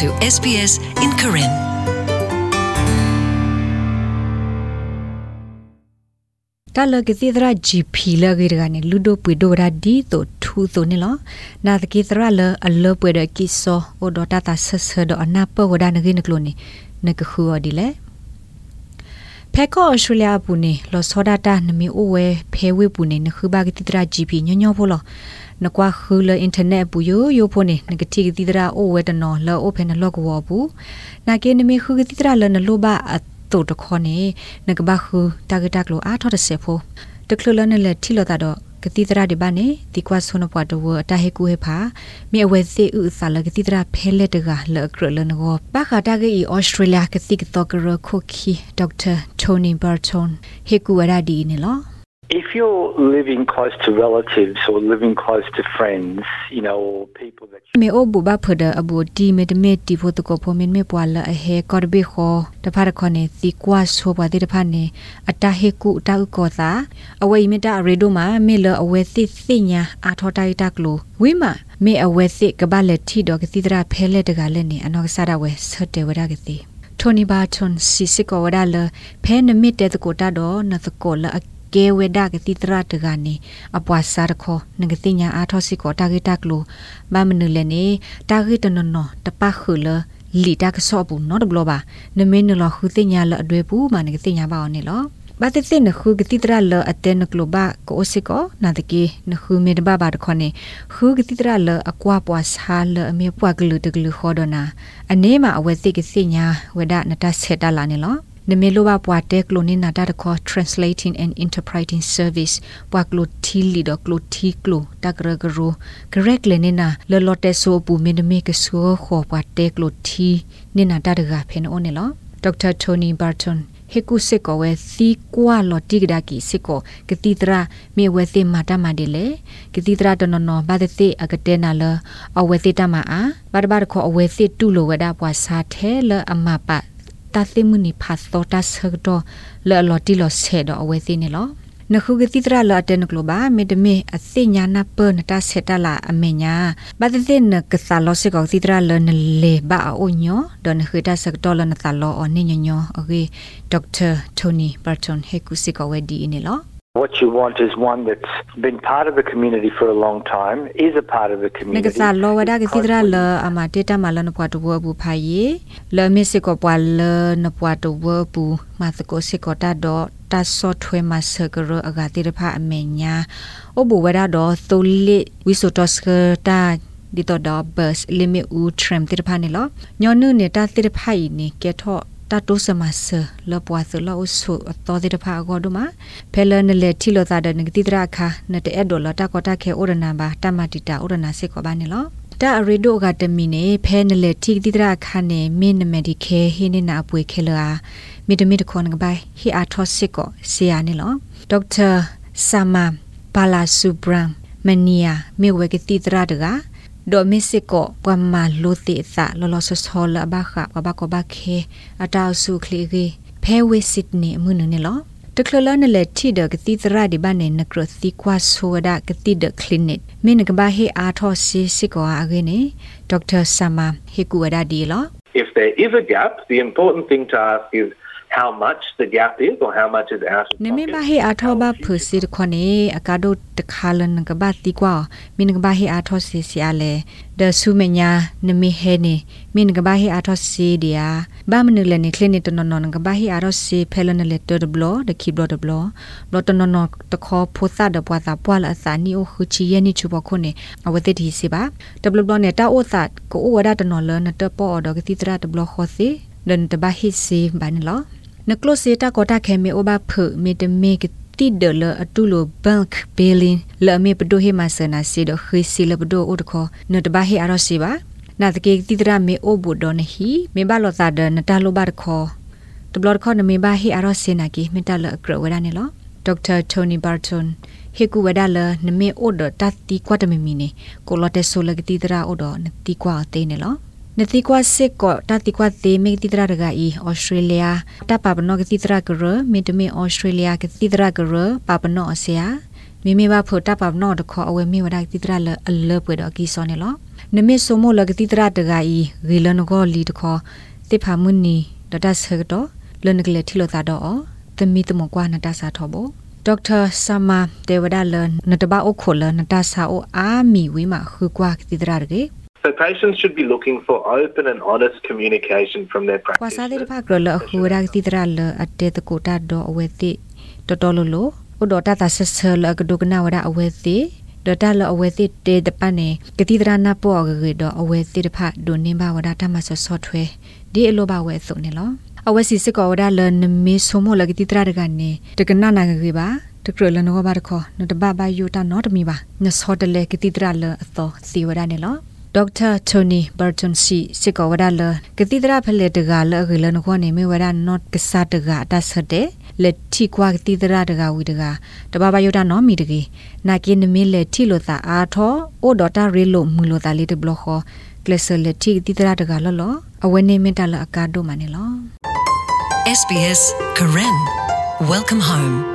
to SBS in Karen. တလကတိဒရာ GP လဂိရကနေလူဒိုပွေဒိုရာဒီတိုထူတိုနေလောနာတကိဒရာလအလပွေဒကိဆောအိုဒတာတာဆဆဒအနာပဝဒနဂိနကလိုနေနကခူအဒီလေဖဲကောဩစတြေးလျပူနေလောစောဒတာနမီအိုဝဲဖဲဝေပူနေနခုဘကတိဒရာ GP ညညောဖိုလော နကွာခူလအင်တာနက်ပူယိုယိုဖိုနေနကတိကတိဒရာအိုဝဲတနော်လောအိုဖဲနလောကဝဘူးနာကေနမီခူကတိဒရာလနလောဘအတုတခေါနေနကဘခုတာဂတက်လိုအားထော်တဲ့ဆေဖိုတကလလနဲ့လက်ထီလတာတော့ကတိတရာဒီဘာနေဒီကွာဆုနပွားတော့အတဟေကူဟေဖာမြေအဝဲစီဥစာလကတိတရာဖဲလက်တကလကရလနကိုပါခတာကေဩစတြေးလျကတိကတော့ကရခိုခီဒေါက်တာတိုနီဘာတွန်ဟေကူဝရဒီနေလော If you're living close to relatives or living close to friends, you know, or people that you မေအိုဘူဘာဖဒအဘူတီမေတမေတီဖိုတကိုဖိုမင်မေပွာလအဟေကော်ဘေခောတဖာခနေစီကွာဆိုပါတိတဖာနေအတဟေကုအတဥကောသာအဝေမေတရေဒိုမာမေလအဝဲစစ်စိညာအာထောတိုက်တကလိုဝိမမေအဝဲစစ်ကပလက်တီတော့ကတိတရာဖဲလက်တကလည်းနေအနောကစားရဝဲဆတ်တေဝရကတိထိုနီဘာထွန်စီစစ်ကောဝဒါလဖဲနမစ်တဲ့တကိုတာတော့နသကိုလအ ကဲဝဲဒါကတိတရတကနေအပွားစားခောငကတိညာအားထောစီကောတာဂိတက်လိုမမနုလည်းနေတာဂိတနနောတပခလလီတာကဆောဘူးနော်တဘလပါနမင်းနလခုတိညာလအတွေ့ဘူးမနကတိညာပါအောင်နေလောဘာတသိနခုကတိတရလအတဲနကလဘကိုစကောနာတကေနခုမေတဘဘာတခွနေခုကတိတရလအကွာပွားစားလအမေပွားကလူတကလူခေါ်ဒနာအနေမှာအဝဲစိကစိညာဝဒနတဆက်တလာနေလော နမေလိုဘာပွားတက်လိုနေနာတာတခေါ် translating and interpreting service ပွားကလိုတီလီဒကလိုတီကလိုတကရဂရို correct လေနေနာလော်လော်တက်ဆိုပူမင်းနမေကဆူခေါ်ပွားတက်လိုတီနေနာတာတကဖေနိုနေလောဒေါက်တာတိုနီဘာတွန်ဟေကုစစ်ကောဝဲစီကွာလော်တိကဒါကီစစ်ကောကတိတရာမေဝဲသိမာတမဒီလေကတိတရာတနနောဘာဒသိအကတဲနာလအဝဲသိတမအာဘာဘာခေါ်အဝဲသိတူလိုဝဒါပွားစားထဲလအမပ တာသိမှုနိဖတ်တော့တဆတော့လော်လော်တီလော်ဆေတော့အဝဲသိနေလောနခုကတိတရလာတဲ့နကလောပါမေတမေအသိညာနာပနတာဆက်တလာအမေညာဘာတဲ့နကဆာလောစကောတိတရလနလေဘာအိုညောဒနခိတာဆက်တော်လနသလောအနိညညောအဂေဒေါက်တာတိုနီဘာတွန်ဟေကုစီကောဝဲဒီနေလော What you want is one that's been part of the community for a long time, is a part of the န community. ကဆာလောဝဒါကတိတရလအမတေတမလနပွားတဝဘူးဖိုင်ယေလမစ်စကောပွာလနပွားတဝဘူးမသကိုစကောတာတော့တဆော့ထွဲမဆကရအဂတိရဖအမေညာအဘူဝဒါတော့သိုလီဝီဆိုတော့စကတာဒီတော့တော့ဘတ်လီမီဦးထရမ်တိရဖနေလောညောနုနေတာတိရဖိုင်နေကဲတော့ တတိုးစမဆလပွားစလောဆူအတော်တိတဖာအကောဒမဖဲလနလေထီလောတာဒနဂတိတရခာနတဲ့ဒေါ်လာတကောတခဲဩရနာဘာတမတီတာဩရနာစစ်ကောပါနေလောတာအရီဒိုကတမီနေဖဲနလေထီတိတရခာနေမင်းနမဒီခဲဟင်းနေနာပွေခဲလာမီတမီတခွန်ကပိုင်ဟီအာထောစစ်ကောဆီယာနေလောဒေါက်တာဆာမပါလာဆူဘရမ်မနီယာမေဝဲကတိတရတက ဒိုမီစစ်ကိုပဝမာလိုတိသလောလောဆဆောလဘခဘဘကဘခေအတောက်စုခလီဂီဖဲဝေစစ်နေမှုနနေလောတကလလနလေတီဒကတိတရာဒီဘနေနကရသီကွာဆိုဒကတိဒကလနစ်မင်းကဘာဟေအာထောစီစစ်ကောအဂေနေဒေါက်တာဆာမာဟေကူဝဒါဒီလော If there is a gap, the important thing to ask is how much the gap is or how much is out of နမေ pocket. ဘာဟေအာထောဘာဖစီရခွနေအကာဒိုတခါလန်ကဘာတီကွာမင်းကဘာဟေအာထောစီစီအလေဒဆုမညာနမေဟေနေမင်းကဘာဟေအာထောစီဒီယာဘာမနုလနေခလနိတနနနကဘာဟေအာထောစီဖဲလနလေတဒဘလဒခိဘလဒဘလဘလတနနတခောဖိုသဒပွားတာပွာလအစာနီအိုခချီယနိချဘခုနေအဝတိဒီစီပါဒဘလဘလနေတာအိုသတ်ကိုဝဒတနလနတပေါ်ဒကတိတရဒဘလခောစီဒန်တဘာဟိစီဘာနလော နကလိုစေတာကောတာခဲမေအိုဘာဖမေတမေကတိဒလအတူလိုဘန်ခဘေလင်လမေပဒိုဟေမဆနာစီဒခိစီလပဒိုအိုတခောနတဘာဟေအရစီပါနာတကေတိတရမေအိုဘူဒနဟီမေဘလောသာဒနတလိုဘာတခောတဘလခောနမေဘာဟေအရစီနာကီမေတလအကရဝဒနေလောဒေါက်တာတိုနီဘာတွန်ဟေကူဝဒါလနမေအိုဒတတိကွတ်တမမီနေကိုလတက်ဆိုလကတိတရာအိုဒနတိကွာအသေးနေလော နတိကွာစစ်ကောတတိကွာသေးမေတိတရာတကဤဩစတြေးလျတပပနောကတိတရာကရမေတမေဩစတြေးလျကတိတရာကရပပနောအစယာနမိမိဘဖို့တပ်ပပနော်တခေါ်အဝဲမိဝဒတိတရလအလပွေတော့ကီစောနေလောနမေဆိုမိုလကတိတရတဂါဤဂီလနဂောလီတခေါ်တိဖာမွနီဒတဆကတော့လနကလေထီလိုတာတော့သမီတမကွာနတဆာထောဘောဒေါက်တာဆာမာဒေဝဒါလနတဘာအိုခိုလနတဆာအိုအာမီဝီမာခုကွာတိတရရကေ So patients should be looking for open and honest communication from their ကွာစားတဲ့ practitioners. ဖကရလခုရာတိတရလအတေတကိုတာတော့အဝဲတိတော်တော်လို့လို့ဥဒေါ်တာတာဆဆလကဒုကနာဝရအဝဲတိဒတာလအဝဲတိတေတပနေကတိတရနာပေါ်ကကေတော့အဝဲတိတဖဒုန်နေဘဝဒတာမဆဆော့ထွဲဒီအလိုဘဝဲစုံနေလောအဝဲစီစကောဝဒလနမေဆိုမလကတိတရတကနေတကနာနာကေပါတကရလနောဘာတခေါနတဘဘယုတာနောတမီပါနစောတလေကတိတရလအသောစီဝဒနေလော ဒေါက်တာတိုနီဘာတန်စီစစ်ကောဝဒါလကတိဒရာဖလေတကလအကလနခွန်နေမေဝဒါနော့ကဆာတကတဆတဲ့လက်တီကွာကတိဒရာတကဝီတကတဘာဘယုဒနောမီတကေနာကိနမီလက်တီလိုတာအာထောအိုဒေါတာရီလိုမူလိုတာလီတဘလခောကလဆလက်တီတိဒရာတကလလောအဝနေမင်တလအကာဒိုမနေလော SBS Karen. Welcome home.